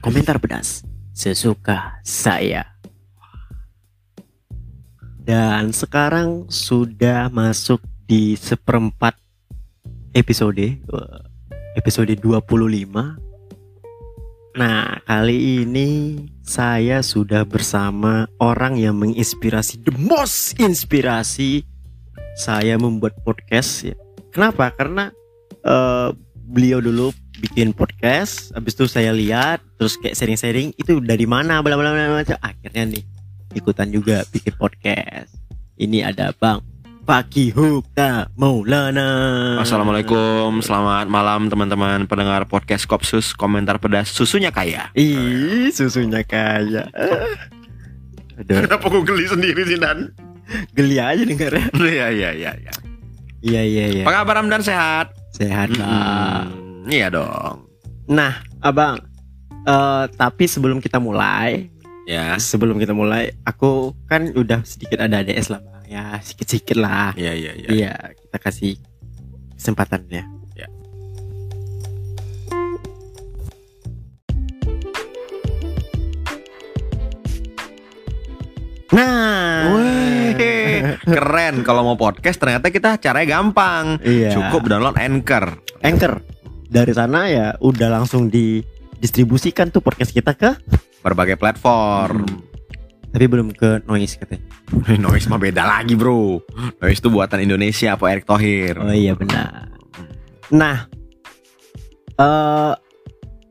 Komentar pedas sesuka saya. Dan sekarang sudah masuk di seperempat episode eh, episode 25. Nah, kali ini saya sudah bersama orang yang menginspirasi the most inspirasi saya membuat podcast. Kenapa? Karena eh, beliau dulu bikin podcast, habis itu saya lihat, terus kayak sharing-sharing itu dari mana, bla bla bla bla. Akhirnya nih ikutan juga bikin podcast. Ini ada Bang Paki Hukta Maulana. Assalamualaikum, selamat malam teman-teman pendengar podcast Kopsus komentar pedas susunya kaya. Ih, susunya kaya. Aduh, Kenapa gue geli sendiri sih Dan? geli aja dengarnya. Iya iya iya. iya. Iya iya iya. Apa kabar Ramdan sehat? Sehat. Hmm, iya dong. Nah, Abang, eh tapi sebelum kita mulai, Ya. sebelum kita mulai, aku kan udah sedikit ada ADS lah, Bang. Ya, sedikit-sedikit lah. Iya iya iya. Iya, kita kasih kesempatannya. Ya. Nah, Wih, keren kalau mau podcast ternyata kita caranya gampang. Iya. Cukup download Anchor. Anchor. Dari sana ya udah langsung didistribusikan tuh podcast kita ke Berbagai platform. tapi belum ke noise katanya. Noise mah beda lagi bro. Noise itu buatan Indonesia apa Erick Thohir. Oh iya benar. Nah, eh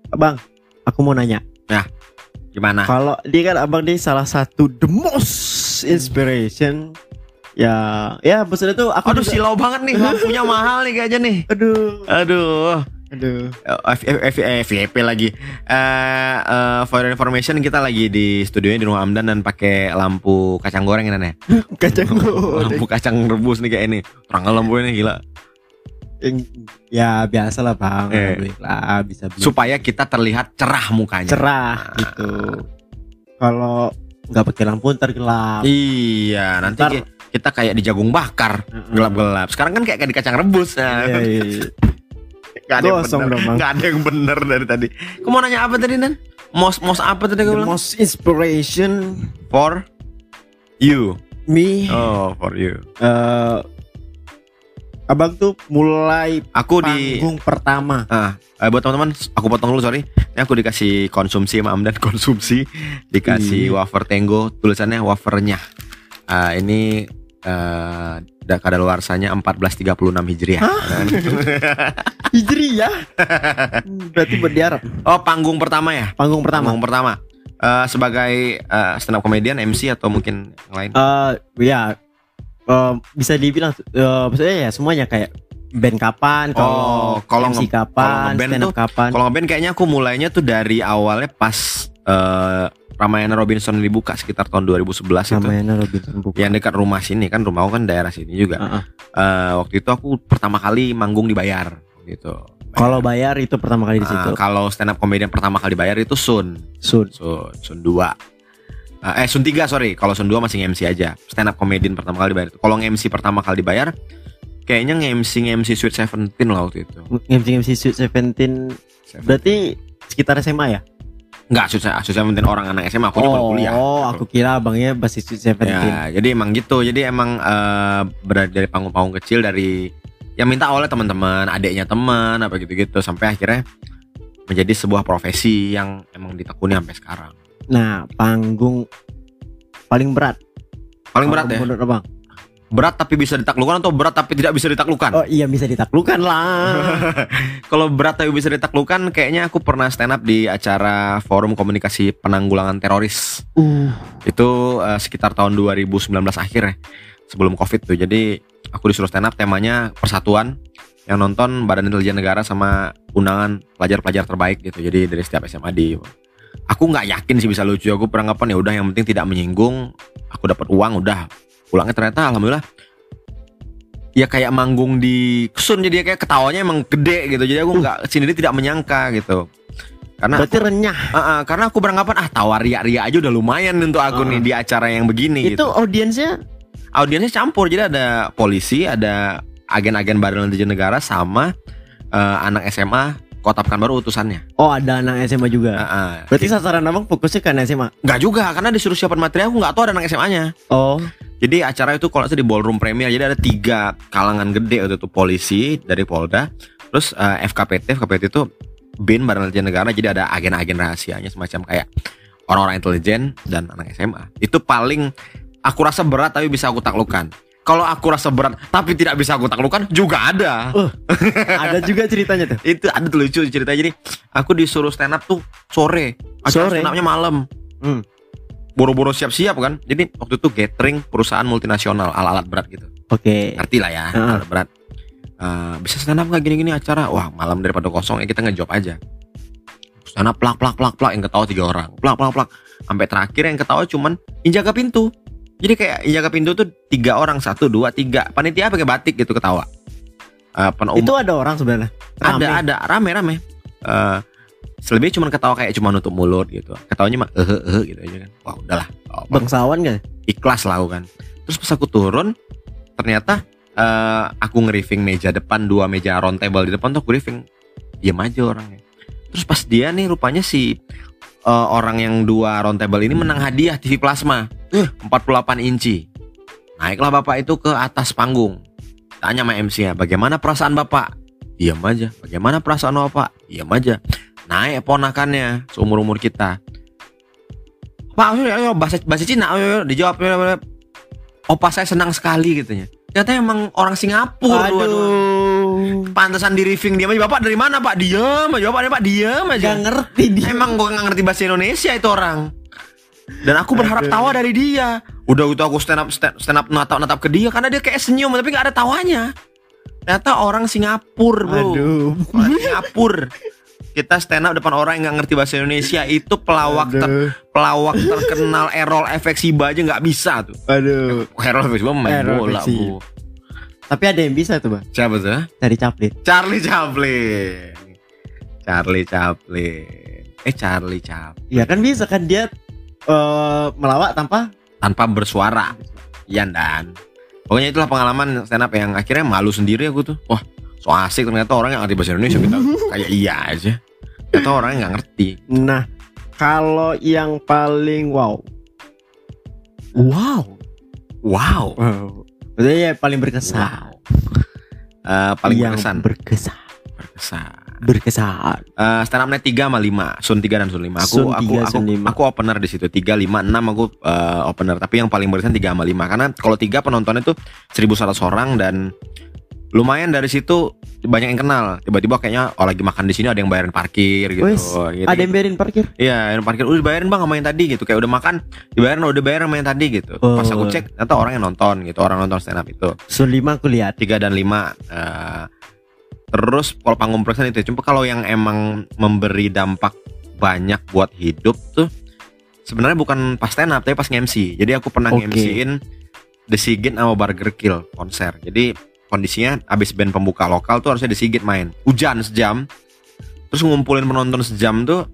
Abang, aku mau nanya. Gimana? Kalau dia kan abang dia salah satu the most inspiration. Ya, ya maksudnya tuh aku Aduh juga- silau banget nih lampunya mahal nih kayaknya nih. Aduh, Aduh. Aduh. F, F, eh, FYP lagi. Eh eh, for your information kita lagi di studionya di rumah Amdan dan pakai lampu kacang goreng ini nih. Kacang goreng. Lampu kacang rebus nih kayak ini. Terang lampu ini gila. Ya biasa lah bang, Eh. Alhamdulillah bisa beli Supaya kita terlihat cerah mukanya. cerah gitu. Kalau nggak pakai lampu ntar gelap. Iya, nanti Ntar- ki- kita kayak di jagung bakar, gelap-gelap. Sekarang kan kayak, kayak di kacang rebus. Nah, Iya, iya, iya. Gak ada yang bener. Gak ada yang bener dari tadi. Kamu mau nanya apa tadi, Nan? Mos mos apa tadi gue bilang? most inspiration For you. me. Oh, for you. eh, abang tuh mulai Aku di panggung pertama. Ah, eh, buat teman-teman, aku potong dulu sorry. Ini aku dikasih konsumsi sama Amdan konsumsi, dikasih Iya. wafer Tango, tulisannya wafernya. Ah, ini eh uh, kadaluarsanya 1436 Hijriah. Hijriyah. Hmm, Berarti buat di Arab. oh, panggung pertama ya? Panggung pertama. Panggung pertama. Eh, sebagai eh, stand up comedian, MC atau mungkin yang lain? Eh ya eh, bisa dibilang eh, maksudnya ya semuanya kayak band kapan, kalau Oh, kalau MC nge- kapan, kalau stand up tuh- kapan. Kalau ngeband kayaknya aku mulainya tuh dari awalnya pas eh Ramayana Robinson dibuka sekitar tahun 2011 itu. Namanya Robinson Buka. yang dekat rumah sini kan rumah aku kan daerah sini juga. Heeh. Eh, waktu itu aku pertama kali manggung dibayar gitu. Kalau bayar itu pertama kali di Ah, situ. kalau stand up comedian pertama kali dibayar itu Sun, Sun. Sun, Sun 2. eh Sun 3 sorry, kalau Sun 2 masih MC aja. Stand up comedian pertama kali dibayar. Kalau MC pertama kali dibayar kayaknya nge-MC nge-MC Sweet Seventeen lah waktu itu. MC MC Sweet Seventeen berarti sekitar SMA ya? Enggak, Sweet, Sweet Seventeen orang anak SMA, aku baru kuliah. Oh, aku kira abangnya masih Sweet Seventeen. Ya, jadi emang gitu. Jadi emang eh berada dari panggung-panggung kecil dari yang minta oleh teman-teman, adiknya teman, apa gitu-gitu sampai akhirnya menjadi sebuah profesi yang emang ditekuni sampai sekarang. Nah, panggung paling berat. Paling berat ya. Menurut abang? Berat tapi bisa ditaklukkan atau berat tapi tidak bisa ditaklukkan? Oh iya bisa ditaklukkan lah. Kalau berat tapi bisa ditaklukkan, kayaknya aku pernah stand up di acara Forum Komunikasi Penanggulangan Teroris. uh, Itu eh, sekitar tahun 2019 akhir ya, sebelum Covid tuh. Jadi aku disuruh stand up temanya persatuan yang nonton Badan Intelijen Negara sama undangan pelajar-pelajar terbaik gitu. Jadi dari setiap SMA di Aku nggak yakin sih bisa lucu. Aku beranggapan ya udah yang penting tidak menyinggung. Aku dapat uang udah. Pulangnya ternyata alhamdulillah ya kayak manggung di Sun jadi kayak ketawanya emang gede gitu. Jadi aku nggak sendiri tidak menyangka gitu. Karena Berarti renyah. Ah, ah, karena aku beranggapan ah tawa ria-ria aja udah lumayan untuk aku Ah. nih di acara yang begini Itu gitu. audiensnya Audiensnya campur jadi ada polisi, ada agen-agen Badan Intelijen Negara sama eh, anak SMA Kota Pekanbaru utusannya. oh ada anak SMA juga. Ah, ah. Berarti sasaran abang fokusnya ke anak SMA. Nggak juga karena disuruh siapin materi aku nggak tahu ada anak SMA-nya. Oh, Jadi acara itu kalau saya di ballroom premier jadi ada tiga kalangan gede waktu itu polisi dari Polda, terus eh, FKPT, FKPT itu BIN Badan Intelijen Negara jadi ada agen-agen rahasianya semacam kayak orang-orang intelijen dan anak SMA. Itu paling aku rasa berat tapi bisa aku taklukkan. Kalau aku rasa berat tapi tidak bisa aku taklukkan juga ada. ada juga ceritanya tuh. Itu ada tuh lucu ceritanya jadi aku disuruh stand up tuh sore. Acara Sore? stand upnya malam. Hmm. Boro-boro siap-siap kan. Jadi waktu itu gathering perusahaan multinasional alat-alat berat gitu Oke. ngerti lah ya Heeh. alat berat Eh, bisa stand up nggak gini-gini acara wah malam daripada kosong ya kita ngejob aja stand up plak plak plak plak yang ketawa tiga orang plak plak plak sampai terakhir yang ketawa cuman yang jaga pintu jadi kayak yang jaga pintu tuh tiga orang satu dua tiga. Panitia pakai batik gitu ketawa. Eh, pen- Itu ada orang sebenarnya. ada ada. Rame rame. Eh, selebihnya cuman ketawa kayak cuma nutup mulut gitu. Ketawanya mah eh eh eh gitu aja kan. Wah udahlah apa-apa Bangsawan gak? ikhlas lah aku kan. Terus pas aku turun ternyata eh, aku nge-riffing meja depan dua meja round table di depan tuh aku riffing. Diam aja orangnya. Terus pas dia nih rupanya si eh, orang yang dua round table ini menang hadiah TV plasma. Eh. 48 inci. Naiklah bapak itu ke atas panggung. Tanya sama MC nya bagaimana perasaan bapak? Diam aja. Bagaimana perasaan bapak? Diam aja. Naik ponakannya seumur umur kita. Pak, ayo, ayo, bahasa bahasa Cina, ayo, ayo, dijawab. Ayo, ayo. Opa saya senang sekali gitu Ternyata emang orang Singapura dua-dua. Pantesan di riffing diam aja. Bapak dari mana Pak? Diam aja. Bapak Pak diam aja. Gak ngerti dia. Emang gue gak ngerti bahasa Indonesia itu orang. Dan aku berharap Aduh. tawa dari dia. Udah gitu aku stand up stand, stand up natap natap ke dia karena dia kayak senyum tapi gak ada tawanya. Ternyata orang Singapura bro. Aduh. Orang Singapura. Kita stand up depan orang yang gak ngerti bahasa Indonesia itu pelawak ter- pelawak terkenal Errol efek Siba aja nggak bisa tuh. Aduh. Errol efek Siba main bola bu. Tapi ada yang bisa tuh bang. Siapa tuh? Cari caplit. Charlie Chaplin. Charlie Chaplin. Eh Charlie Chaplin. Ya kan bisa kan dia eh melawak tanpa Tanpa bersuara. Iya dan. Pokoknya itulah pengalaman stand up yang akhirnya malu sendiri aku tuh. Wah, so asik ternyata orang yang ngerti bahasa Indonesia kita kayak iya aja. Ternyata orangnya nggak ngerti. Nah, kalau yang paling wow. Wow. Wow. Wow. Maksudnya ya paling berkesan. Eh, paling yang berkesan. berkesan. Berkesan. Berkesan. Eh, stand up net 3 sama 5 Sun 3 dan Sun 5 Aku Sun aku 3, aku, Sun 5. aku opener di situ 3 5 6 aku eh, opener Tapi yang paling berkesan 3 sama 5 Karena kalau 3 penontonnya tuh 1100 orang dan lumayan dari situ banyak yang kenal. Tiba-tiba kayaknya oh lagi makan di sini ada yang bayarin parkir gitu. Wes, gitu. Ada yang biarin parkir. Iya, yang parkir udah dibayarin Bang sama yang tadi gitu. Kayak udah makan, dibayarin udah bayarin sama yang tadi gitu. Pas aku Oh. cek ternyata orang yang nonton gitu, orang nonton stand up itu. Sun 5 aku lihat. 3 dan 5 eh, terus kalau panggung perasaan itu cuma kalau yang emang memberi dampak banyak buat hidup tuh sebenarnya bukan pas stand up tapi pas nge-MC jadi aku pernah Oke. nge-MC-in The Sigit sama Burger Kill konser jadi kondisinya abis band pembuka lokal tuh harusnya The Sigit main. Hujan sejam. Terus ngumpulin penonton sejam tuh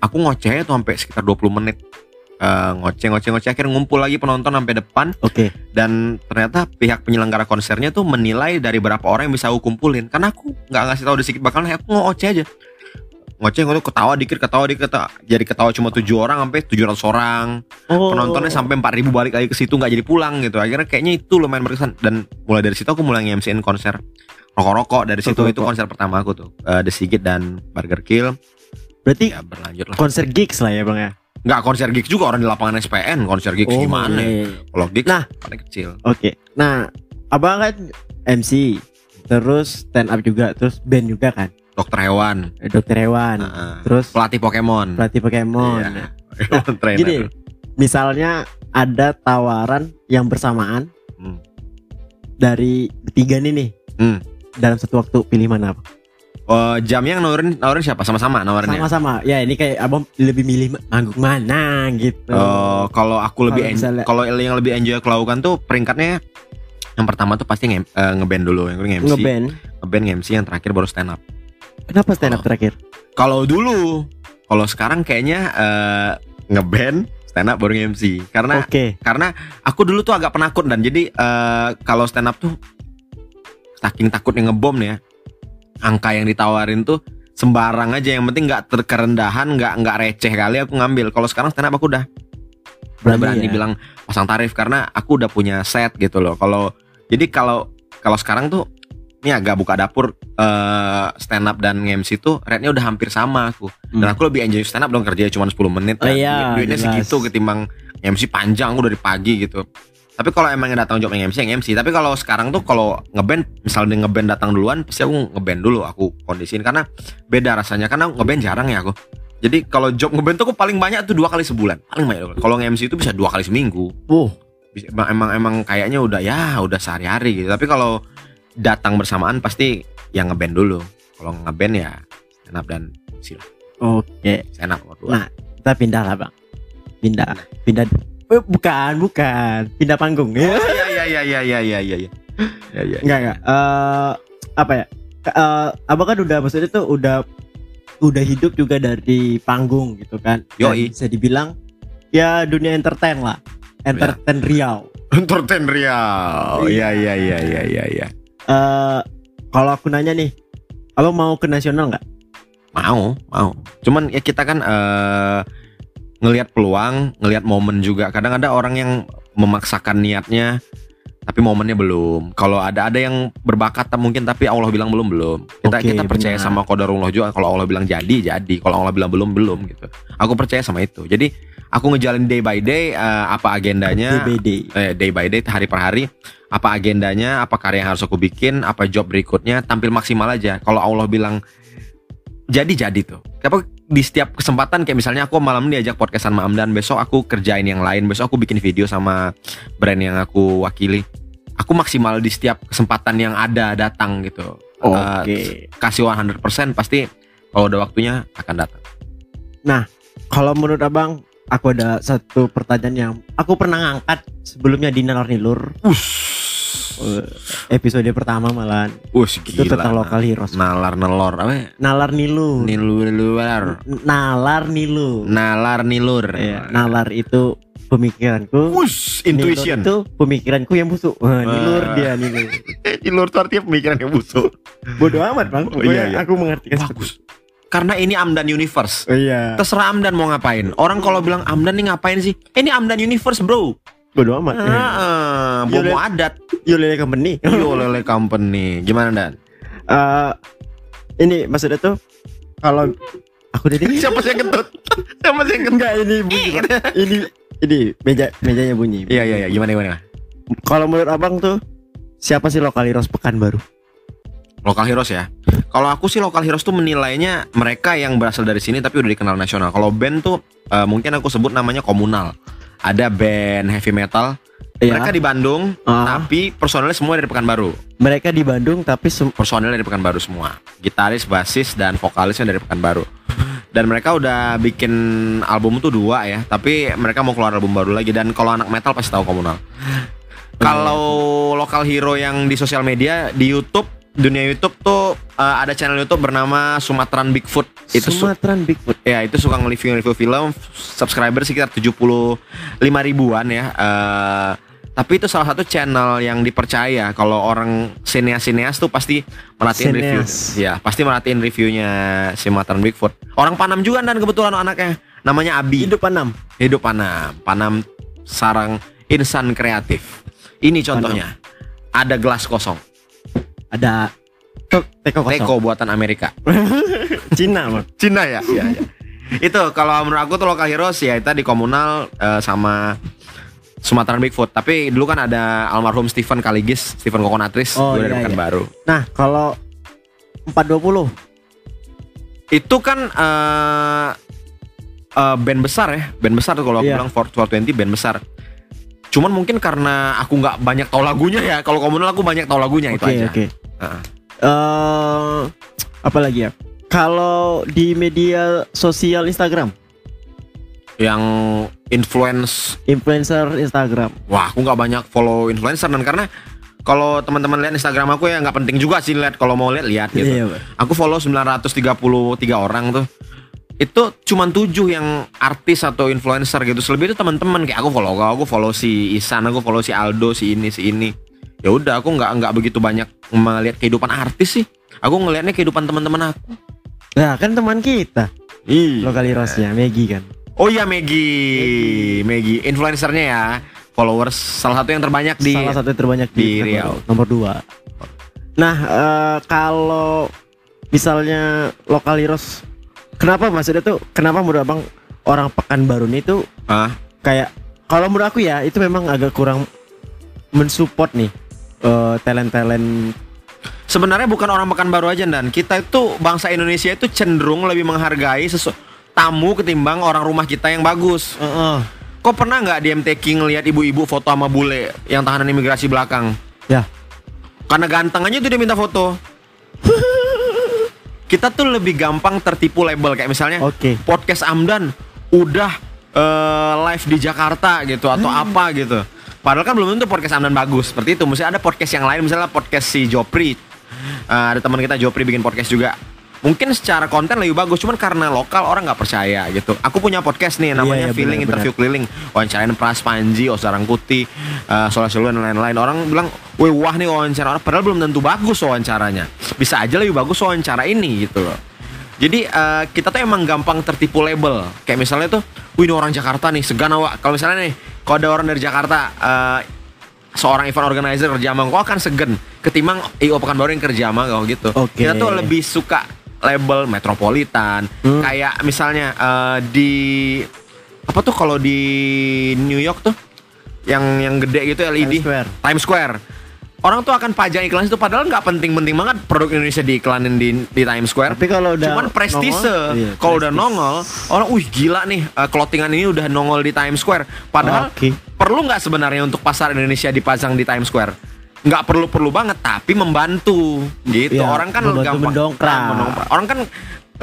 aku ngoceh tuh sampai sekitar 20 menit. Eh, ngoceh ngoceh ngoceh. Akhirnya ngumpul lagi penonton sampai depan. Oke. dan ternyata pihak penyelenggara konsernya tuh menilai dari berapa orang yang bisa aku kumpulin. Karena aku nggak ngasih tahu sedikit bakal aku ngoceh aja ngoceh ngoceh ketawa dikit ketawa dikit ketawa. jadi ketawa cuma tujuh orang sampai 700 orang Oh. penontonnya sampai 4000 balik lagi ke situ nggak jadi pulang gitu akhirnya kayaknya itu lumayan berkesan dan mulai dari situ aku mulai nge-MC-in konser rokok-rokok dari situ itu konser pertama aku tuh Eh, The Sigit dan Burger Kill Berarti ya berlanjut lah konser gigs lah ya bang ya. nggak konser gigs juga orang di lapangan SPN konser gigs Oh, gimana iya. kalau gigs Nah. paling kecil Oke. Nah, abang kan MC, terus stand up juga, terus band juga kan. Dokter hewan Eh, Dokter hewan, Heeh. terus pelatih Pokemon. pelatih Pokemon. Iya. Trainer. Gini, misalnya ada tawaran yang bersamaan Hmm. dari bertiga nih nih. Hmm. Dalam satu waktu pilih mana? Oh, jamnya yang nawarin nawarin siapa? Sama-sama nawarinnya. Sama-sama. Ya ini kayak abang lebih milih manggung mana gitu. Oh, kalau aku lebih Kalau en- yang lebih enjoy aku lakukan tuh peringkatnya yang pertama tuh pasti nge- eh, ngeband dulu, yang kedua nge-MC, Ngeband. ngeband nge-MC, yang terakhir baru stand up. Kenapa stand up Oh. terakhir? Kalau dulu, kalau sekarang kayaknya eh, ngeband stand up baru MC. Karena Oke. karena aku dulu tuh agak penakut dan jadi eh, kalau stand up tuh saking takutnya ngebom nih ya. Angka yang ditawarin tuh sembarang aja yang penting nggak terkerendahan, nggak nggak receh kali aku ngambil. Kalau sekarang stand up aku udah udah Berani berani ya? bilang pasang tarif karena aku udah punya set gitu loh. Kalau jadi kalau kalau sekarang tuh ini agak buka dapur eh stand up dan MC tuh rate-nya udah hampir sama aku. Dan Hmm. aku lebih enjoy stand up dong kerjanya cuma 10 menit Oh iya, Duit- Duitnya jelas. segitu ketimbang MC panjang aku dari pagi gitu. Tapi kalau emang yang datang jawab yang MC yang MC. Tapi kalau sekarang tuh kalau ngeband misalnya ngeband datang duluan pasti aku ngeband dulu aku kondisiin karena beda rasanya karena ngeband jarang ya aku. Jadi kalau job ngeband tuh aku paling banyak tuh dua kali sebulan. Paling banyak. Kalau nge-MC itu bisa dua kali seminggu. Bisa- emang emang, emang kayaknya udah ya udah sehari-hari gitu. Tapi kalau datang bersamaan pasti yang ngeband dulu. Kalau ngeband ya stand up dan lah. oke. Stand up nomor dua. Nah, kita pindah lah bang. Pindah, pindah. Eh, bukan, bukan. Pindah panggung. Oh, iya iya iya iya iya iya iya. Ya ya. Enggak enggak. Eh apa ya? Eh, abang kan udah maksudnya tuh udah udah hidup juga dari panggung gitu kan. Dan Yoi. Bisa dibilang ya dunia entertain lah. Entertain Riau. Entertain Riau. Iya iya iya iya iya iya. Eh kalau aku nanya nih, abang mau ke nasional nggak? Mau, mau. Cuman ya kita kan eh ngelihat peluang, ngelihat momen juga. Kadang ada orang yang memaksakan niatnya tapi momennya belum. Kalau ada ada yang berbakat mungkin tapi Allah bilang belum belum. Kita Oke, kita percaya benar. sama qadarullah juga. Kalau Allah bilang jadi jadi. Kalau Allah bilang belum belum gitu. Aku percaya sama itu. Jadi aku ngejalin day by day eh, apa agendanya. DBD. eh, day by day hari per hari. Apa agendanya? Apa karya yang harus aku bikin? Apa job berikutnya? Tampil maksimal aja. Kalau Allah bilang jadi jadi tuh. Apa di setiap kesempatan kayak misalnya aku malam ini diajak podcastan sama Amdan besok aku kerjain yang lain besok aku bikin video sama brand yang aku wakili. Aku maksimal di setiap kesempatan yang ada datang gitu. Oke. Eh, kasih 100% pasti kalau udah waktunya akan datang. Kalau menurut abang, aku ada satu pertanyaan yang aku pernah ngangkat sebelumnya di Nalar Nilur eh, episode pertama malahan Us itu tentang lokal heroes. nalar nelor apa ya? Nalar Nilur. nilur luar Nalar Nilur. nalar nilur Ya, nalar itu pemikiranku. Nilur intuition. itu pemikiranku yang busuk. Wah, nilur dia nilur. Nilur itu artinya pemikiran yang busuk. Bodoh amat bang. Oh, iya, iya. Aku mengerti. Bagus. Karena ini Amdan Universe. Iya. Terserah Amdan mau ngapain. Orang kalau bilang Amdan nih ngapain sih? Eh, ini Amdan Universe, bro. Bodoh amat. Nah, Iya, bomo Len. adat. Yo lele company. Yo lele company. Gimana Dan? Eh, ini maksudnya tuh kalau aku jadi Siapa sih yang kentut? Siapa sih yang kentut? enggak ini bunyi Pak. ini ini meja mejanya bunyi Iya iya iya. Gimana gimana? kalau menurut abang tuh siapa sih lokal heroes Pekanbaru Lokal heroes ya. Kalau aku sih lokal heroes tuh menilainya mereka yang berasal dari sini tapi udah dikenal nasional. Kalau band tuh eh, mungkin aku sebut namanya komunal. Ada band heavy metal. Mereka di Bandung, Ah. tapi personelnya semua dari Pekanbaru. mereka di Bandung tapi Personelnya dari Pekanbaru semua. Gitaris, basis, dan vokalisnya dari Pekanbaru. Dan mereka udah bikin album tuh dua ya, tapi mereka mau keluar album baru lagi. Dan kalau anak metal pasti tahu komunal. Kalau lokal hero yang di sosial media di YouTube, dunia YouTube tuh eh, ada channel YouTube bernama Sumatran Bigfoot. Itu su- Sumatran Bigfoot? Ya itu suka nge-review-review film. Subscriber sekitar 75 ribuan ya. Eh, Tapi itu salah satu channel yang dipercaya. Kalau orang sineas-sineas tuh pasti merhatiin review. Ya pasti merhatiin reviewnya si Matan Bigfoot. Orang Panam juga dan kebetulan anaknya. Namanya Abi. Hidup Panam? Hidup Panam. Panam sarang insan kreatif. Ini contohnya. Ada gelas kosong ada Tek- teko kosong Teko buatan Amerika Cina bang Cina ya? Iya, iya. itu kalau menurut aku tuh lokal heroes ya itu di komunal eh, sama Sumatera Bigfoot. Tapi dulu kan ada almarhum Stephen Kaligis, Stephen Kokonatris Oh, dari iya, iya. Pekanbaru. nah kalau 420 Itu kan eh eh, band besar ya, band besar tuh kalau aku Iya. bilang 420 band besar. Cuman mungkin karena aku nggak banyak tahu lagunya ya. Kalau komunal aku banyak tahu lagunya itu oke aja. oke Heeh. Eh, apa lagi ya kalau di media sosial Instagram Yang influence influencer Instagram Wah, aku nggak banyak follow influencer dan karena kalau teman-teman lihat Instagram aku ya nggak penting juga sih lihat kalau mau lihat lihat gitu. Iya. Aku follow 933 orang tuh. Itu cuman tujuh yang artis atau influencer gitu. Selebih itu teman-teman kayak aku follow kau, aku follow si Isan, aku follow si Aldo, si ini, si ini. Ya udah, aku nggak nggak begitu banyak melihat kehidupan artis sih. Aku ngelihatnya kehidupan teman-teman aku. Nah, kan teman kita. Iya. Lokal Heroesnya Megi kan. Oh iya Megi, Megi, influencernya ya, followers salah satu yang terbanyak di. Salah satu yang terbanyak di nomor- Riau. Nomor dua. Nah, eh, kalau misalnya lokal heroes, kenapa maksudnya tuh? Kenapa menurut abang orang Pekanbaru ini tuh Ah, kayak kalau menurut aku ya itu memang agak kurang mensupport nih eh, talent-talent Sebenarnya bukan orang Pekanbaru aja dan kita itu bangsa Indonesia itu cenderung lebih menghargai sesu tamu ketimbang orang rumah kita yang bagus. Heeh. Kok pernah nggak di MTQ ngelihat ibu-ibu foto sama bule yang tahanan imigrasi belakang? Ya. Karena ganteng aja tuh dia minta foto. Kita tuh lebih gampang tertipu label kayak misalnya Oke. podcast Amdan udah eh, live di Jakarta gitu atau apa gitu. Padahal kan belum tentu podcast Amdan bagus seperti itu. Mesti ada podcast yang lain misalnya podcast si Jopri. Eh, ada teman kita Jopri bikin podcast juga. Mungkin secara konten lebih bagus, cuman karena lokal orang nggak percaya gitu. Aku punya podcast nih namanya Iya, iya, Feeling benar, Interview Keliling, wawancarain Pras Panji, Osarang Kuti, uh, Solah Siluan dan lain-lain. Orang bilang, "Wih, wah nih wawancara orang." Padahal belum tentu bagus wawancaranya. Bisa aja lebih bagus wawancara ini gitu loh. Jadi eh, kita tuh emang gampang tertipu label. Kayak misalnya tuh, wih ini orang Jakarta nih, segan awak. Kalau misalnya nih, kalau ada orang dari Jakarta, eh, seorang event organizer kerja sama kau akan segen ketimbang IO Pekanbaru yang kerja sama kau gitu. Oke. Kita tuh lebih suka label metropolitan. Hmm. Kayak misalnya eh, di apa tuh kalau di New York tuh yang yang gede gitu LED Times Square. Times Square. Orang tuh akan pajang iklan itu padahal nggak penting-penting banget produk Indonesia diiklanin di di Times Square. Tapi kalau udah cuman prestise. iya, kalau udah nongol, orang wih gila nih uh, clothingan ini udah nongol di Times Square. Padahal Oke. perlu nggak sebenarnya untuk pasar Indonesia dipasang di Times Square? Nggak perlu-perlu banget, tapi membantu gitu. Iya, orang kan gampang mendongkrak. Nah, mendongkrak. Orang kan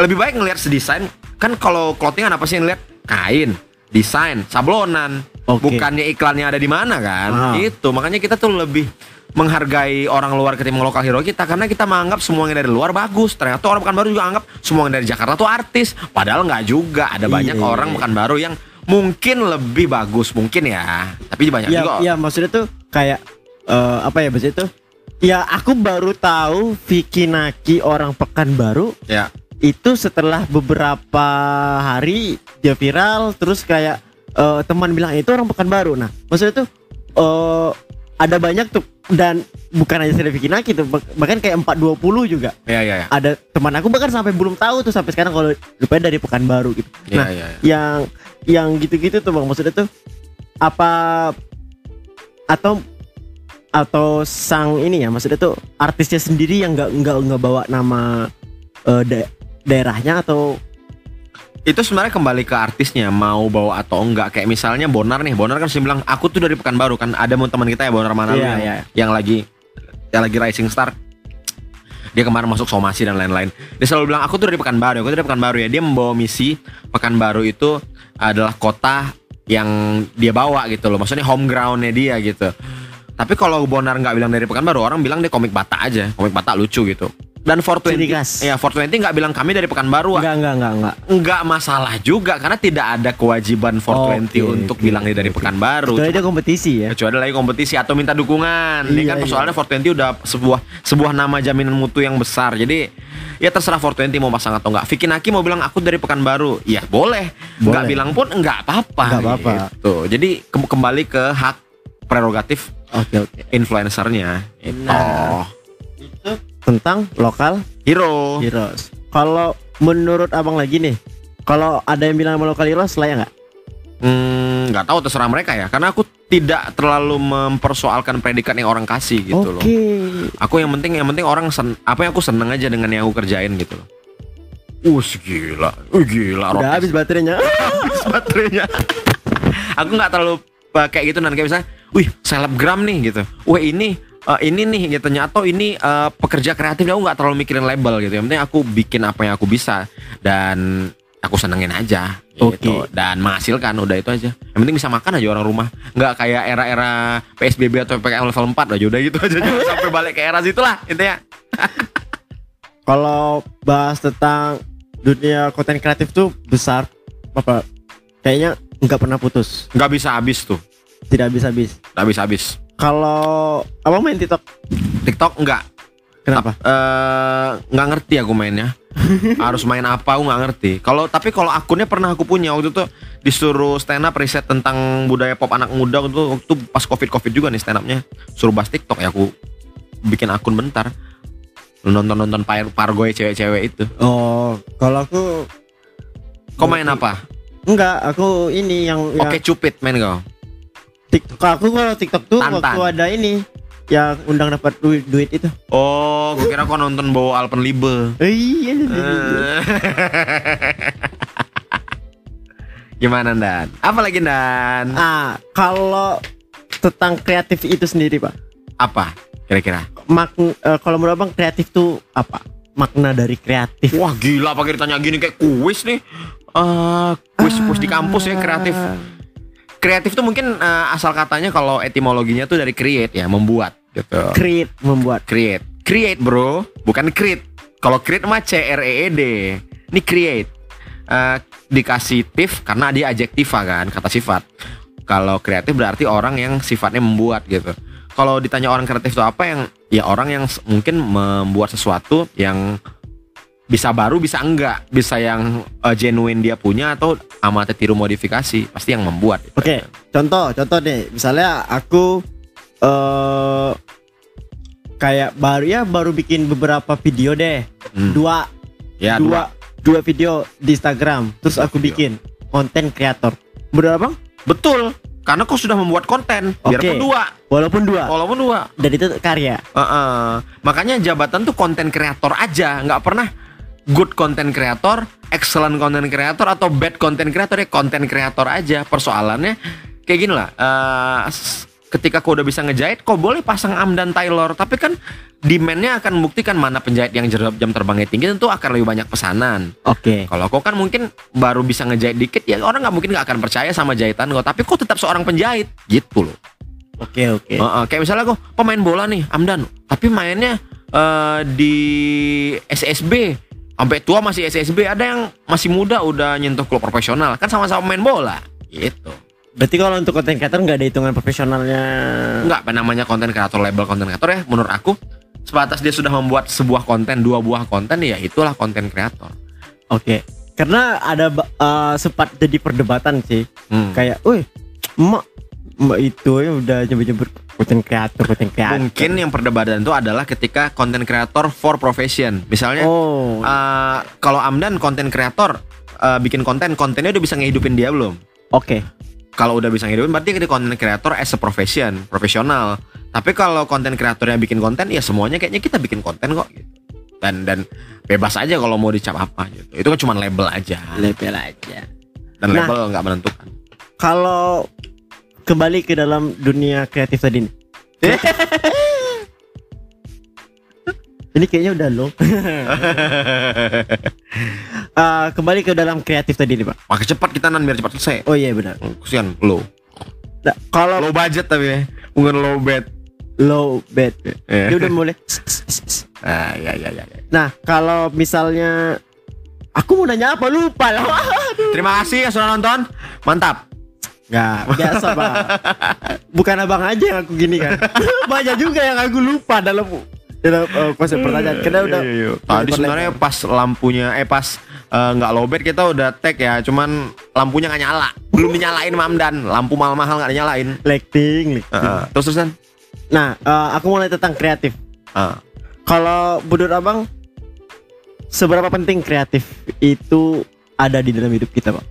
lebih baik ngelihat sedesain. Kan kalau clothingan apa sih yang lihat kain, desain, sablonan. Oke. Bukannya iklannya ada di mana kan? Ah. Itu makanya kita tuh lebih menghargai orang luar ketimbang lokal hero kita karena kita menganggap semua yang dari luar bagus. Ternyata orang Pekanbaru juga anggap semua yang dari Jakarta tuh artis. Padahal nggak juga. Ada banyak Iya. orang Pekanbaru yang mungkin lebih bagus mungkin ya. Tapi banyak ya, juga. ya maksudnya tuh kayak eh, apa ya maksudnya tuh ya aku baru tahu Vicky Naki orang Pekanbaru Ya. Itu setelah beberapa hari dia viral terus kayak eh, teman bilang itu orang Pekanbaru nah maksudnya tuh eh, ada banyak tuh dan bukan aja saya Vicky Naki tuh bah- bahkan kayak 420 juga Ya ya ya. ada teman aku bahkan sampai belum tahu tuh sampai sekarang kalau rupanya dari Pekanbaru gitu Ya, nah ya, ya. yang yang gitu-gitu tuh bang maksudnya tuh apa atau atau sang ini ya maksudnya tuh artisnya sendiri yang nggak nggak nggak bawa nama eh, da- daerahnya atau Itu sebenarnya kembali ke artisnya mau bawa atau enggak. Kayak misalnya Bonar nih. Bonar kan sih bilang aku tuh dari Pekanbaru kan. Ada teman kita ya Bonar Manalu Iya, yang, iya. yang lagi yang lagi rising star. Dia kemarin masuk somasi dan lain-lain. Dia selalu bilang aku tuh dari Pekanbaru, aku tuh dari Pekanbaru ya. Dia membawa misi Pekanbaru itu adalah kota yang dia bawa gitu loh. Maksudnya home groundnya dia gitu. Tapi kalau Bonar nggak bilang dari Pekanbaru, orang bilang dia komik bata aja. Komik bata lucu gitu. Dan 420 Ciri khas. ya 420 nggak bilang kami dari Pekanbaru. enggak enggak enggak enggak Nggak masalah juga karena tidak ada kewajiban 420 Oke, untuk oke, bilang dia dari oke. Pekanbaru. Kecuali dia kompetisi ya kecuali lagi kompetisi atau minta dukungan. Ini Iya, kan iya. persoalannya 420 udah sebuah sebuah nama jaminan mutu yang besar. Jadi ya terserah 420 mau pasang atau enggak. Vicky Naki mau bilang aku dari Pekanbaru. Ya boleh. Enggak Boleh. bilang pun enggak apa-apa. Nggak apa-apa. Gitu. Jadi ke- kembali ke hak prerogatif oke oke influencernya. Itu. Nah. itu tentang lokal Hero. heroes kalau menurut abang lagi nih kalau ada yang bilang lokal heroes layak nggak Hmm, nggak tahu terserah mereka ya. Karena aku tidak terlalu mempersoalkan predikat yang orang kasih gitu loh. oke Aku yang penting yang penting orang sen, apa yang aku seneng aja dengan yang aku kerjain gitu loh. Uh, gila. Uh, gila. udah habis baterainya habis baterainya. aku nggak terlalu uh, kayak gitu dan kayak misalnya, wih, selebgram nih gitu. Wah, ini uh, ini nih gitu. Atau ini uh, pekerja kreatif. Aku nggak terlalu mikirin label gitu. Yang penting aku bikin apa yang aku bisa. Dan aku senengin aja gitu. Oke. dan menghasilkan udah itu aja. Yang penting bisa makan aja orang rumah. Nggak kayak era-era PSBB atau PPKM level 4 aja. Udah gitu aja. Sampai balik ke era situ lah intinya. Kalau bahas tentang dunia konten kreatif tuh besar apa? Kayaknya nggak pernah putus, nggak bisa habis tuh. Tidak habis-habis. nggak bisa habis Kalau abang main TikTok, TikTok? Nggak kenapa? eh nggak ngerti aku mainnya. Harus main apa aku nggak ngerti. Kalau tapi kalau akunnya pernah aku punya. Waktu itu disuruh stand up riset tentang budaya pop anak muda. Waktu itu, waktu pas covid covid juga nih stand upnya suruh bahas tiktok ya aku bikin akun bentar. Nonton nonton par pargoy cewek-cewek itu. Oh, kalau aku kau main apa? Enggak, aku ini yang, yang oke cupid main kau TikTok. Aku kalau TikTok tuh Tantan. waktu ada ini yang undang dapat duit, duit itu. oh gue kira kau nonton bawa Alpenliebe Eh, Iya. Gimana Dan? Apa lagi Dan? Ah, kalau tentang kreatif itu sendiri, Pak. Apa kira-kira? Mak eh, kalau menurut Abang kreatif tuh apa? Makna dari kreatif. Wah gila pakai ditanya gini kayak kuis nih. Eh kuis kuis di kampus ya kreatif. Kreatif tuh mungkin eh, asal katanya kalau etimologinya tuh dari create ya, membuat gitu. Create membuat. Create. Create, Bro, bukan create. Kalau create mah C R E E D. Ini create. Eh dikasih tif karena dia adjektiva kan, kata sifat. Kalau kreatif berarti orang yang sifatnya membuat gitu. Kalau ditanya orang kreatif itu apa yang ya orang yang mungkin membuat sesuatu yang bisa baru bisa enggak, bisa yang eh, genuine dia punya atau amati tiru modifikasi, pasti yang membuat. Oke, contoh, contoh deh. Misalnya aku eh kayak baru ya baru bikin beberapa video deh. Hmm. Dua, Ya, dua, dua video di Instagram. Terus Dua aku video. bikin konten kreator. Bener Bang? Betul. Karena kau sudah membuat konten, biarpun Oke. dua, Walaupun dua. walaupun dua. Dan itu karya. Heeh. Makanya jabatan tuh konten kreator aja, nggak pernah good konten kreator, excellent konten kreator atau bad konten kreator ya konten kreator aja. Persoalannya kayak gini lah. s- ketika kau udah bisa ngejahit, kau boleh pasang am dan tailor, tapi kan demandnya akan membuktikan mana penjahit yang jam jam terbangnya tinggi tentu akan lebih banyak pesanan. Oke. Kalau kau kan mungkin baru bisa ngejahit dikit ya orang nggak mungkin nggak akan percaya sama jahitan kau, tapi kau tetap seorang penjahit gitu loh. Oke, oke. Heeh, kayak misalnya gue pemain bola nih, Amdan, tapi mainnya eh, di SSB sampai tua masih SSB, ada yang masih muda udah nyentuh klub profesional, kan sama-sama main bola. Gitu. Berarti kalau untuk konten kreator nggak ada hitungan profesionalnya. Enggak apa namanya konten kreator label konten kreator ya menurut aku sebatas dia sudah membuat sebuah konten, dua buah konten ya itulah konten kreator. Oke. Karena ada eh, sempat jadi perdebatan sih. Hmm. Kayak, "Wih, emak emak itu ya udah nyebut-nyebut konten kreator, konten kreator." Mungkin yang perdebatan itu adalah ketika konten kreator for profession. Misalnya Oh. eh, kalau Amdan konten kreator eh, bikin konten, kontennya udah bisa ngehidupin dia belum? Oke. kalau udah bisa ngidupin berarti jadi konten kreator as a profession, profesional. Tapi kalau konten kreator yang bikin konten ya semuanya kayaknya kita bikin konten kok gitu. Dan dan bebas aja kalau mau dicap apa gitu. Itu kan cuma label aja. Level aja. Dan Nah. label nggak menentukan. Kalau kembali ke dalam dunia kreatif tadi nih. Ini kayaknya udah low. Eh, kembali ke dalam kreatif tadi nih, Pak. Maka cepat kita nan biar cepat selesai. Oh iya benar. Hmm, Kesian low. Nah, kalau Low budget tapi ya. Bukan low bed. low bed. Dia udah mulai. Ah, ya, ya, ya, ya. Nah, kalau misalnya aku mau nanya apa lupa lah. Terima kasih yang sudah nonton. Mantap. Nggak, biasa bang. Bukan abang aja yang aku gini kan. Banyak juga yang aku lupa dalam dalam eh, konsep pertanyaan. Karena udah. Iya, iya. Tadi sebenarnya pas lampunya eh pas eh, nggak lowbat kita udah tag ya, cuman lampunya nggak nyala. Belum dinyalain Mamdan. Lampu mahal-mahal nggak dinyalain. lighting, lighting. Heeh. Terus terusan. Nah, eh, aku mulai tentang kreatif. Ah. Kalau menurut abang, seberapa penting kreatif itu ada di dalam hidup kita, bang?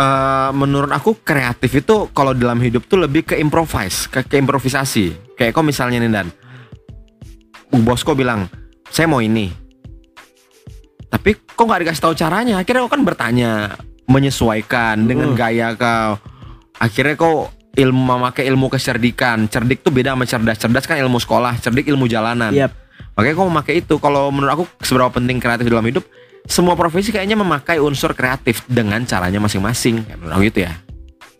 Eh, menurut aku kreatif itu kalau dalam hidup tuh lebih ke improvise, ke, ke improvisasi. Kayak kok misalnya nih Dan, bosku bilang saya mau ini, tapi kok nggak dikasih tahu caranya. Akhirnya kau kan bertanya, menyesuaikan dengan Hmm. gaya kau. Akhirnya kau ilmu memakai ilmu kecerdikan. Cerdik tuh beda sama cerdas. Cerdas kan ilmu sekolah, cerdik ilmu jalanan. Yap. Makanya kau memakai itu. Kalau menurut aku seberapa penting kreatif dalam hidup, semua profesi kayaknya memakai unsur kreatif dengan caranya masing-masing. Kayak menurut aku gitu ya.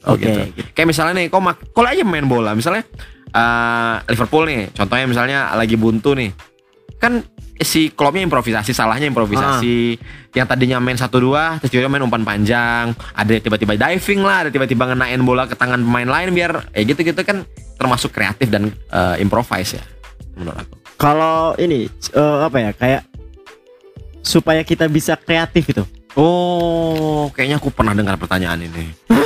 Oh, Oke, gitu. gitu. Kayak misalnya nih, mak- kalau aja main bola, misalnya eh, Liverpool nih, contohnya misalnya lagi buntu nih, kan si klubnya improvisasi, salahnya improvisasi. Yang tadinya main satu dua, terus tiba-tiba main umpan panjang, ada tiba-tiba diving lah, ada tiba-tiba ngenain bola ke tangan pemain lain biar, eh gitu-gitu kan termasuk kreatif dan eh, improvise ya, menurut aku. Kalau ini eh, apa ya kayak supaya kita bisa kreatif itu. Oh, kayaknya aku pernah dengar pertanyaan ini.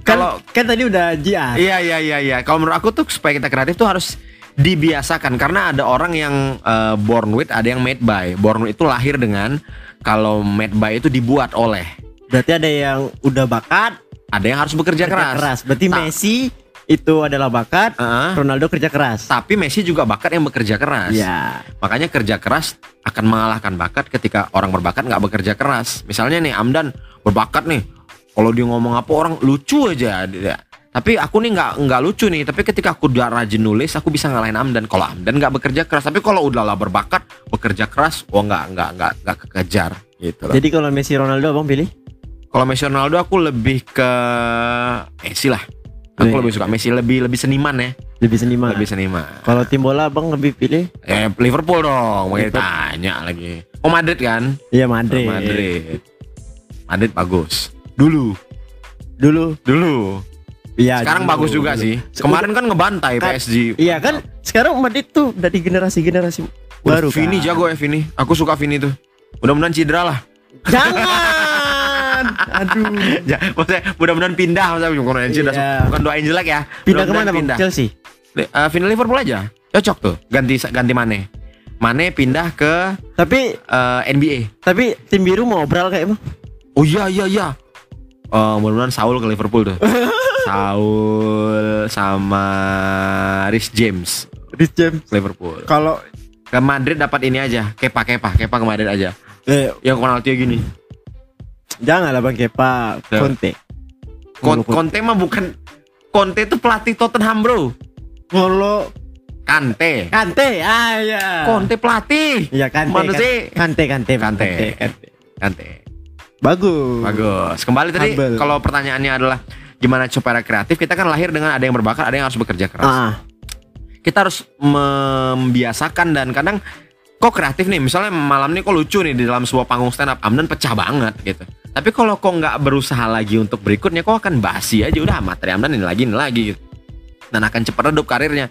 Kan, Kalau kan tadi udah JR. Iya iya iya iya. Kalau menurut aku tuh supaya kita kreatif tuh harus dibiasakan karena ada orang yang eh, born with, ada yang made by. Born with itu lahir dengan kalau made by itu dibuat oleh. Berarti ada yang udah bakat, Ada yang harus bekerja kerja keras. Berarti Ta- Messi itu adalah bakat, Heeh. Ronaldo kerja keras. tapi Messi juga bakat yang bekerja keras. Iya. Makanya kerja keras akan mengalahkan bakat ketika orang berbakat nggak bekerja keras. Misalnya nih Amdan berbakat nih, kalau dia ngomong apa orang lucu aja. Dia. Tapi aku nih nggak nggak lucu nih. Tapi ketika aku udah rajin nulis, aku bisa ngalahin Amdan. Kalau Amdan nggak bekerja keras, tapi kalau udahlah berbakat, bekerja keras, oh nggak nggak nggak nggak kekejar gitu loh. Jadi kalau Messi Ronaldo abang pilih? Kalau Messi Ronaldo aku lebih ke Messi lah. Aku Wih. lebih suka Messi lebih lebih seniman ya, Lebih seniman. lebih seniman. Kalau tim bola abang lebih pilih? Eh Liverpool dong, mau tanya lagi. Oh Madrid kan? Iya Madrid. Madrid. Madrid bagus. Dulu, Dulu. dulu. Iya. Sekarang dulu, bagus juga dulu. sih. Kemarin kan ngebantai Kan- PSG. Iya kan sekarang Madrid tuh dari generasi-generasi baru Baru Vini kan. jago ya Vini. Aku suka Vini tuh. Mudah-mudahan cedera lah. Jangan. Aduh. Ya, maksudnya mudah-mudahan pindah maksudnya bukan cedera. Iya. Bukan doain jelek ya. Pindah ke mana bang? Pindah. Chelsea. Eh, Vini Liverpool aja. Cocok tuh. Ganti ganti Mane. Mane pindah ke Tapi eh, NBA. tapi tim biru mau obral kayak bang? Oh iya iya iya. Oh, mudah-mudahan Saul ke Liverpool tuh. Saul sama Rhys James Rich James. Liverpool. Kalau Ke Madrid dapat ini aja, Kepa Kepa, Kepa ke Madrid aja. eh, Yang penalti gini. Jangan lah bang Kepa Ya. Conte. Kon- Conte mah bukan Conte itu pelatih Tottenham, Bro. Kalau Kante. Kante, ah ya. Conte pelatih. Iya Kante. Mana sih? Kante, Kante. Kante. Kante. Kante. Bagus. Bagus. Kembali tadi kalau pertanyaannya adalah gimana supaya kreatif, kita kan lahir dengan ada yang berbakat, ada yang harus bekerja keras. Ah, kita harus membiasakan dan kadang kok kreatif nih? Misalnya malam nih kok lucu nih di dalam sebuah panggung stand up Amdan pecah banget gitu. Tapi kalau kok nggak berusaha lagi untuk berikutnya kok akan basi aja. Udah materi Amdan ini lagi ini lagi gitu. Dan akan cepat redup karirnya.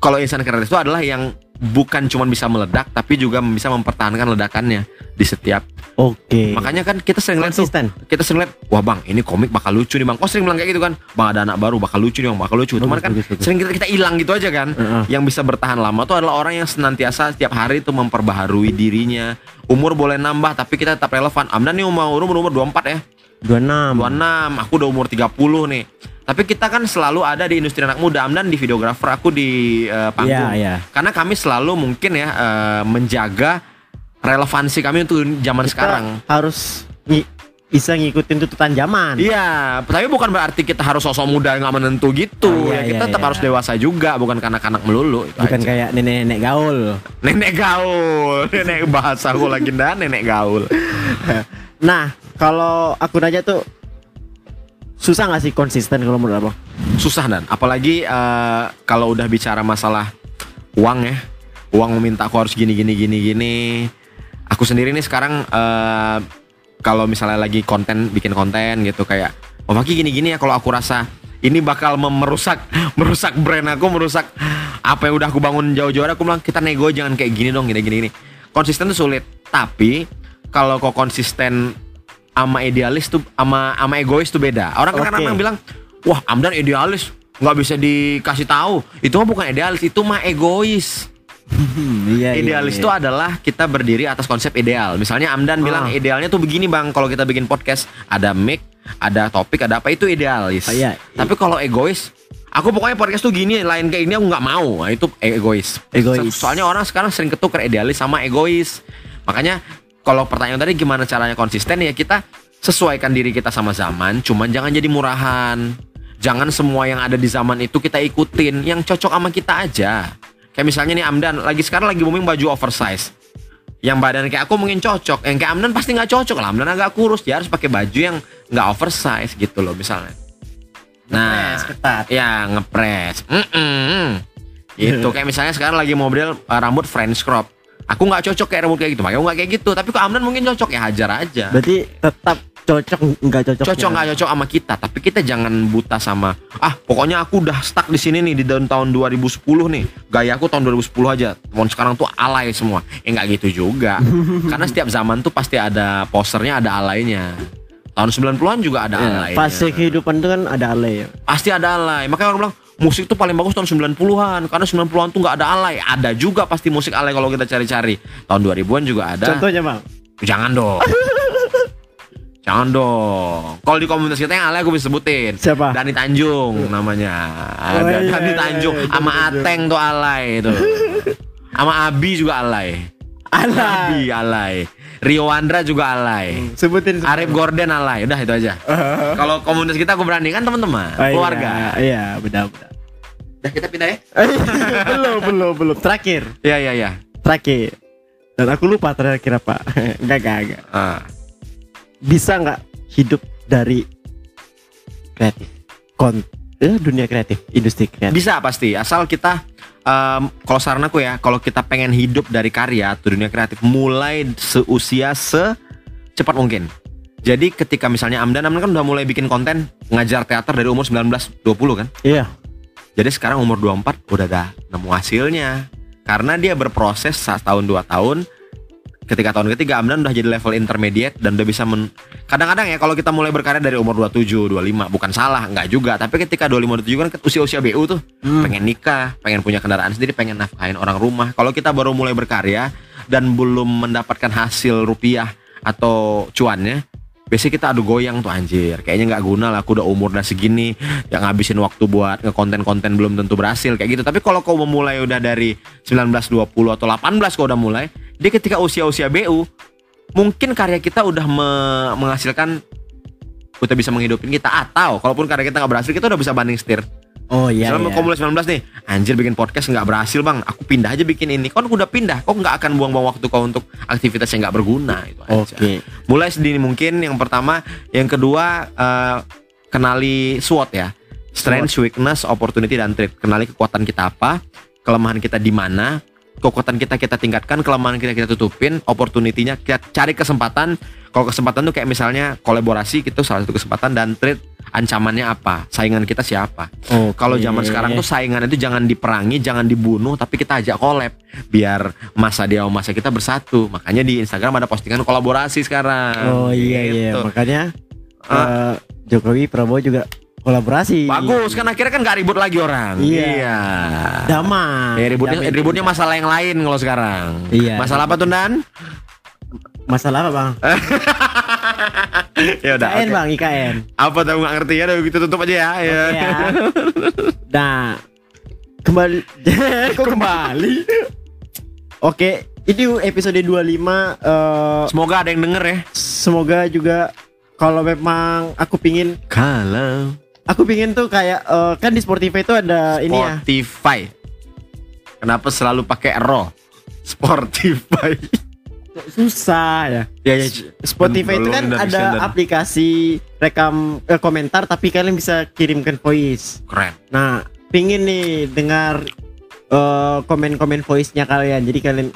Kalau insan kreatif itu adalah yang bukan cuma bisa meledak tapi juga bisa mempertahankan ledakannya di setiap oke. makanya kan kita sering lihat tuh kita sering lihat wah bang ini komik bakal lucu nih bang. Kok sering bilang kayak gitu kan bang ada anak baru bakal lucu nih bang bakal lucu. Cuman kan sering kita kita hilang gitu aja kan Heeh. yang bisa bertahan lama tuh adalah orang yang senantiasa setiap hari itu memperbaharui dirinya. Umur boleh nambah tapi kita tetap relevan. Amdan nih umur umur umur 24 ya 26. 26 aku udah umur 30 nih tapi kita kan selalu ada di industri anak muda Amdan di videografer aku di eh, panggung Iya, iya. karena kami selalu mungkin ya eh, menjaga relevansi kami untuk zaman Kita sekarang harus ngi- bisa ngikutin tuntutan zaman. Iya, tapi bukan berarti kita harus sosok muda nggak menentu gitu. Oh, iya, ya, kita iya, tetap iya. harus dewasa juga, bukan kanak-kanak melulu. Bukan aja. kayak nenek-nenek gaul. nenek gaul, nenek bahasa aku lagi dah nenek gaul. Nah, kalau aku nanya tuh susah nggak sih konsisten kalau menurut abang? Susah dan. Apalagi eh, kalau udah bicara masalah uang ya, uang meminta aku harus gini gini gini gini. Aku sendiri nih sekarang eh, kalau misalnya lagi konten bikin konten gitu kayak, oh Maki gini gini ya kalau aku rasa ini bakal merusak merusak brand aku merusak apa yang udah aku bangun jauh-jauh. Aku bilang kita nego jangan kayak gini dong gini gini gini. Konsisten tuh sulit. Tapi kalau kok konsisten sama idealis tuh sama sama egois tuh beda orang kan Oke. kadang bilang wah Amdan idealis nggak bisa dikasih tahu itu mah bukan idealis itu mah egois iya, idealis itu adalah kita berdiri atas konsep ideal. Misalnya Amdan Ah. bilang idealnya tuh begini bang, kalau kita bikin podcast ada mic, ada topik, ada apa itu idealis. Ah, iya. Tapi kalau egois, aku pokoknya podcast tuh gini, lain kayak ini aku nggak mau. Nah, itu egois. Egois. So- soalnya orang sekarang sering ketukar idealis sama egois. Makanya kalau pertanyaan tadi gimana caranya konsisten ya kita sesuaikan diri kita sama zaman, cuman jangan jadi murahan. Jangan semua yang ada di zaman itu kita ikutin, yang cocok sama kita aja. Kayak misalnya nih Amdan, lagi sekarang lagi booming baju oversize. yang badan kayak aku mungkin cocok yang kayak Amdan pasti nggak cocok lah Amdan agak kurus dia harus pakai baju yang nggak oversize gitu loh misalnya nah Ngepres, ketat. ya ngepres Mm-mm. itu kayak misalnya sekarang lagi model uh, rambut French crop aku nggak cocok kayak rambut kayak gitu. Makanya aku nggak kayak gitu. Tapi kok Amdan mungkin cocok? Ya hajar aja. Berarti tetap cocok nggak cocok? cocok nggak cocok sama kita. Tapi kita jangan buta sama ah pokoknya aku udah stuck di sini nih di tahun tahun 2010 nih. Gaya aku tahun 2010 aja. Tahun sekarang tuh alay semua. Ya nggak gitu juga. Karena setiap zaman tuh pasti ada posternya ada alaynya. Tahun 90-an juga ada Ya, alaynya. fase kehidupan itu kan ada alay ya. pasti ada alay. Makanya orang bilang musik tuh paling bagus tahun 90-an karena 90-an tuh nggak ada alay ada juga pasti musik alay kalau kita cari-cari tahun 2000-an juga ada Contohnya bang? Jangan dong. Jangan dong. Kalau di komunitas kita yang alay aku bisa sebutin. Siapa? Dani Tanjung namanya. Oh, Ada iya, Dani iya, Tanjung iya, sama Dani Ateng tuh alay itu. Sama Abi juga alay. Alay. Abi alay. Rio Wandra juga alay. Sebutin. sebutin. Arif Gordon alay. Udah itu aja. Kalau komunitas kita aku berani kan teman-teman, Oh, iya, keluarga. Iya, benar benar. Udah kita pindah ya. belum belum belum. Terakhir Iya iya iya. terakhir. Dan aku lupa terakhir apa. Enggak enggak enggak. Ah. Bisa nggak hidup dari kreatif? Kon eh, dunia kreatif, industri kreatif. Bisa pasti, asal kita em, kalau saran aku ya, kalau kita pengen hidup dari karya atau dunia kreatif mulai seusia secepat mungkin. Jadi ketika misalnya Amdan, Amdan kan udah mulai bikin konten ngajar teater dari umur 19 20 kan. Iya. Jadi sekarang umur 24 udah dah nemu hasilnya. Karena dia berproses setahun dua tahun. Ketika tahun ketiga Amdan udah jadi level intermediate dan udah bisa men kadang-kadang ya kalau kita mulai berkarya dari umur 27, 25 bukan salah, enggak juga. Tapi ketika 25 27 kan usia-usia BU tuh Hmm. pengen nikah, pengen punya kendaraan sendiri, pengen nafkahin orang rumah. Kalau kita baru mulai berkarya dan belum mendapatkan hasil rupiah atau cuannya, biasanya kita adu goyang tuh anjir. Kayaknya nggak guna lah, aku udah umur udah segini, yang ngabisin waktu buat ngekonten-konten belum tentu berhasil kayak gitu. Tapi kalau kau memulai udah dari 19, 20 atau 18 kau udah mulai, dia ketika usia-usia BU, mungkin karya kita udah me- menghasilkan kita bisa menghidupin kita atau kalaupun karya kita nggak berhasil kita udah bisa banding setir Oh iya. Misalnya iya. kamu mulai 19 nih, anjir bikin podcast nggak berhasil bang, aku pindah aja bikin ini. Kau udah pindah, kau nggak akan buang-buang waktu kau untuk aktivitas yang nggak berguna itu aja. Oke. Mulai sedini mungkin yang pertama, yang kedua eh, kenali SWOT ya, strength, weakness, opportunity dan threat. Kenali kekuatan kita apa, kelemahan kita di mana, kekuatan kita kita tingkatkan, kelemahan kita kita tutupin, opportunity-nya kita cari kesempatan. Kalau kesempatan tuh kayak misalnya kolaborasi gitu salah satu kesempatan dan threat ancamannya apa, saingan kita siapa. Oh, Kalau zaman sekarang tuh saingan itu jangan diperangi, jangan dibunuh, tapi kita ajak collab biar masa dia masa kita bersatu. Makanya di Instagram ada postingan kolaborasi sekarang. Oh iya iya. Gitu. Makanya Ah. eh, Jokowi Prabowo juga kolaborasi. Bagus kan akhirnya kan gak ribut lagi orang. Iya. Damai. Ya, ributnya Damai ributnya masalah yang lain kalau sekarang. Iya. Masalah apa tuh Dan? masalah apa bang? ya udah. IKN oke. bang IKN. Apa tahu nggak ngerti ya? Udah gitu tutup aja ya. ya. Oke ya. Nah kembali. Kok kembali? Oke, ini episode 25 eh, Semoga ada yang denger ya. semoga juga kalau memang aku pingin Kalau aku pingin tuh kayak eh, kan di Spotify itu ada ini ya. Spotify. Kenapa selalu pakai ro? Spotify. Susah ya. ya, ya. Spotify itu kan ada dan- aplikasi rekam eh, komentar tapi kalian bisa kirimkan voice. keren. Nah, pingin nih dengar eh, komen-komen voice-nya kalian. Jadi kalian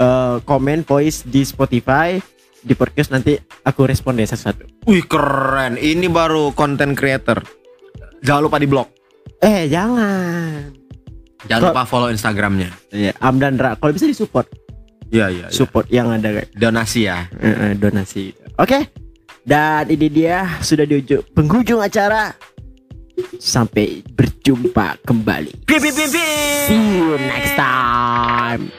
eh, komen voice di Spotify, di podcast nanti aku respon deh satu-satu. Wih keren. Ini baru content creator. Jangan lupa di blog. Eh, jangan. Jangan Kok- lupa follow Instagramnya. Ya, Amdandra, kalau bisa disupport, Iya iya. support yang ada kayak Donasi ya. eh, eh, donasi. Oke. Dan ini dia sudah di ujung penghujung acara. Sampai berjumpa kembali. Pi pi pi pi. See you next time.